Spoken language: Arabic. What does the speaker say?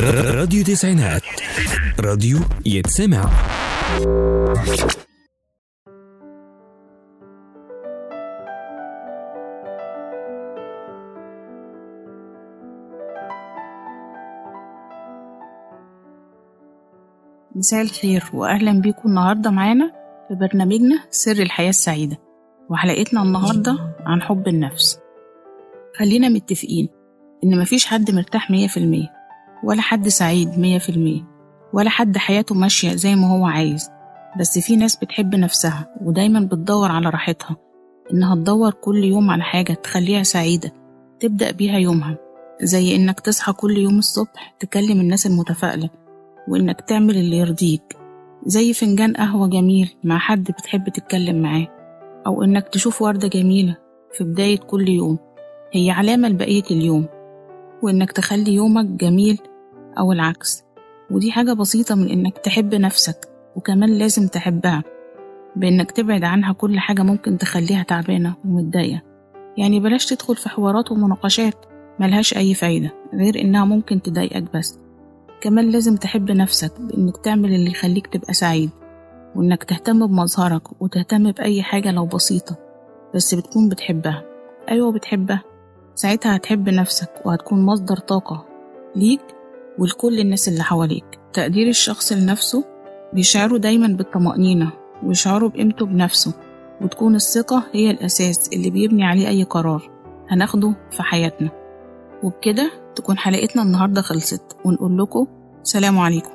راديو تسعينات. راديو يتسمع. مساء الخير وأهلا بيكم النهاردة معانا في برنامجنا سر الحياة السعيدة وحلقتنا النهاردة عن حب النفس. خلينا متفقين إن مفيش حد مرتاح مية في المية. ولا حد سعيد مية في المية. ولا حد حياته ماشية زي ما هو عايز. بس في ناس بتحب نفسها ودايما بتدور على راحتها. إنها تدور كل يوم على حاجة تخليها سعيدة تبدأ بيها يومها. زي إنك تصحى كل يوم الصبح تكلم الناس المتفائلة وإنك تعمل اللي يرضيك. زي فنجان قهوة جميل مع حد بتحب تتكلم معاه. أو إنك تشوف وردة جميلة في بداية كل يوم. هي علامة لبقية اليوم. وإنك تخلي يومك جميل أو العكس. ودي حاجة بسيطة من إنك تحب نفسك وكمان لازم تحبها. بإنك تبعد عنها كل حاجة ممكن تخليها تعبانة ومتضايقة. يعني بلاش تدخل في حوارات ومناقشات ملهاش أي فايدة غير إنها ممكن تضايقك بس. كمان لازم تحب نفسك بإنك تعمل اللي يخليك تبقى سعيد وإنك تهتم بمظهرك وتهتم بأي حاجة لو بسيطة بس بتكون بتحبها. أيوة بتحبها. ساعتها هتحب نفسك وهتكون مصدر طاقة ليك ولكل الناس اللي حواليك. تقدير الشخص لنفسه بيشعره دايما بالطمأنينة ويشعره بقيمته بنفسه وتكون الثقة هي الأساس اللي بيبني عليه أي قرار هناخده في حياتنا. وبكده تكون حلقتنا النهاردة خلصت. ونقول لكم سلام عليكم.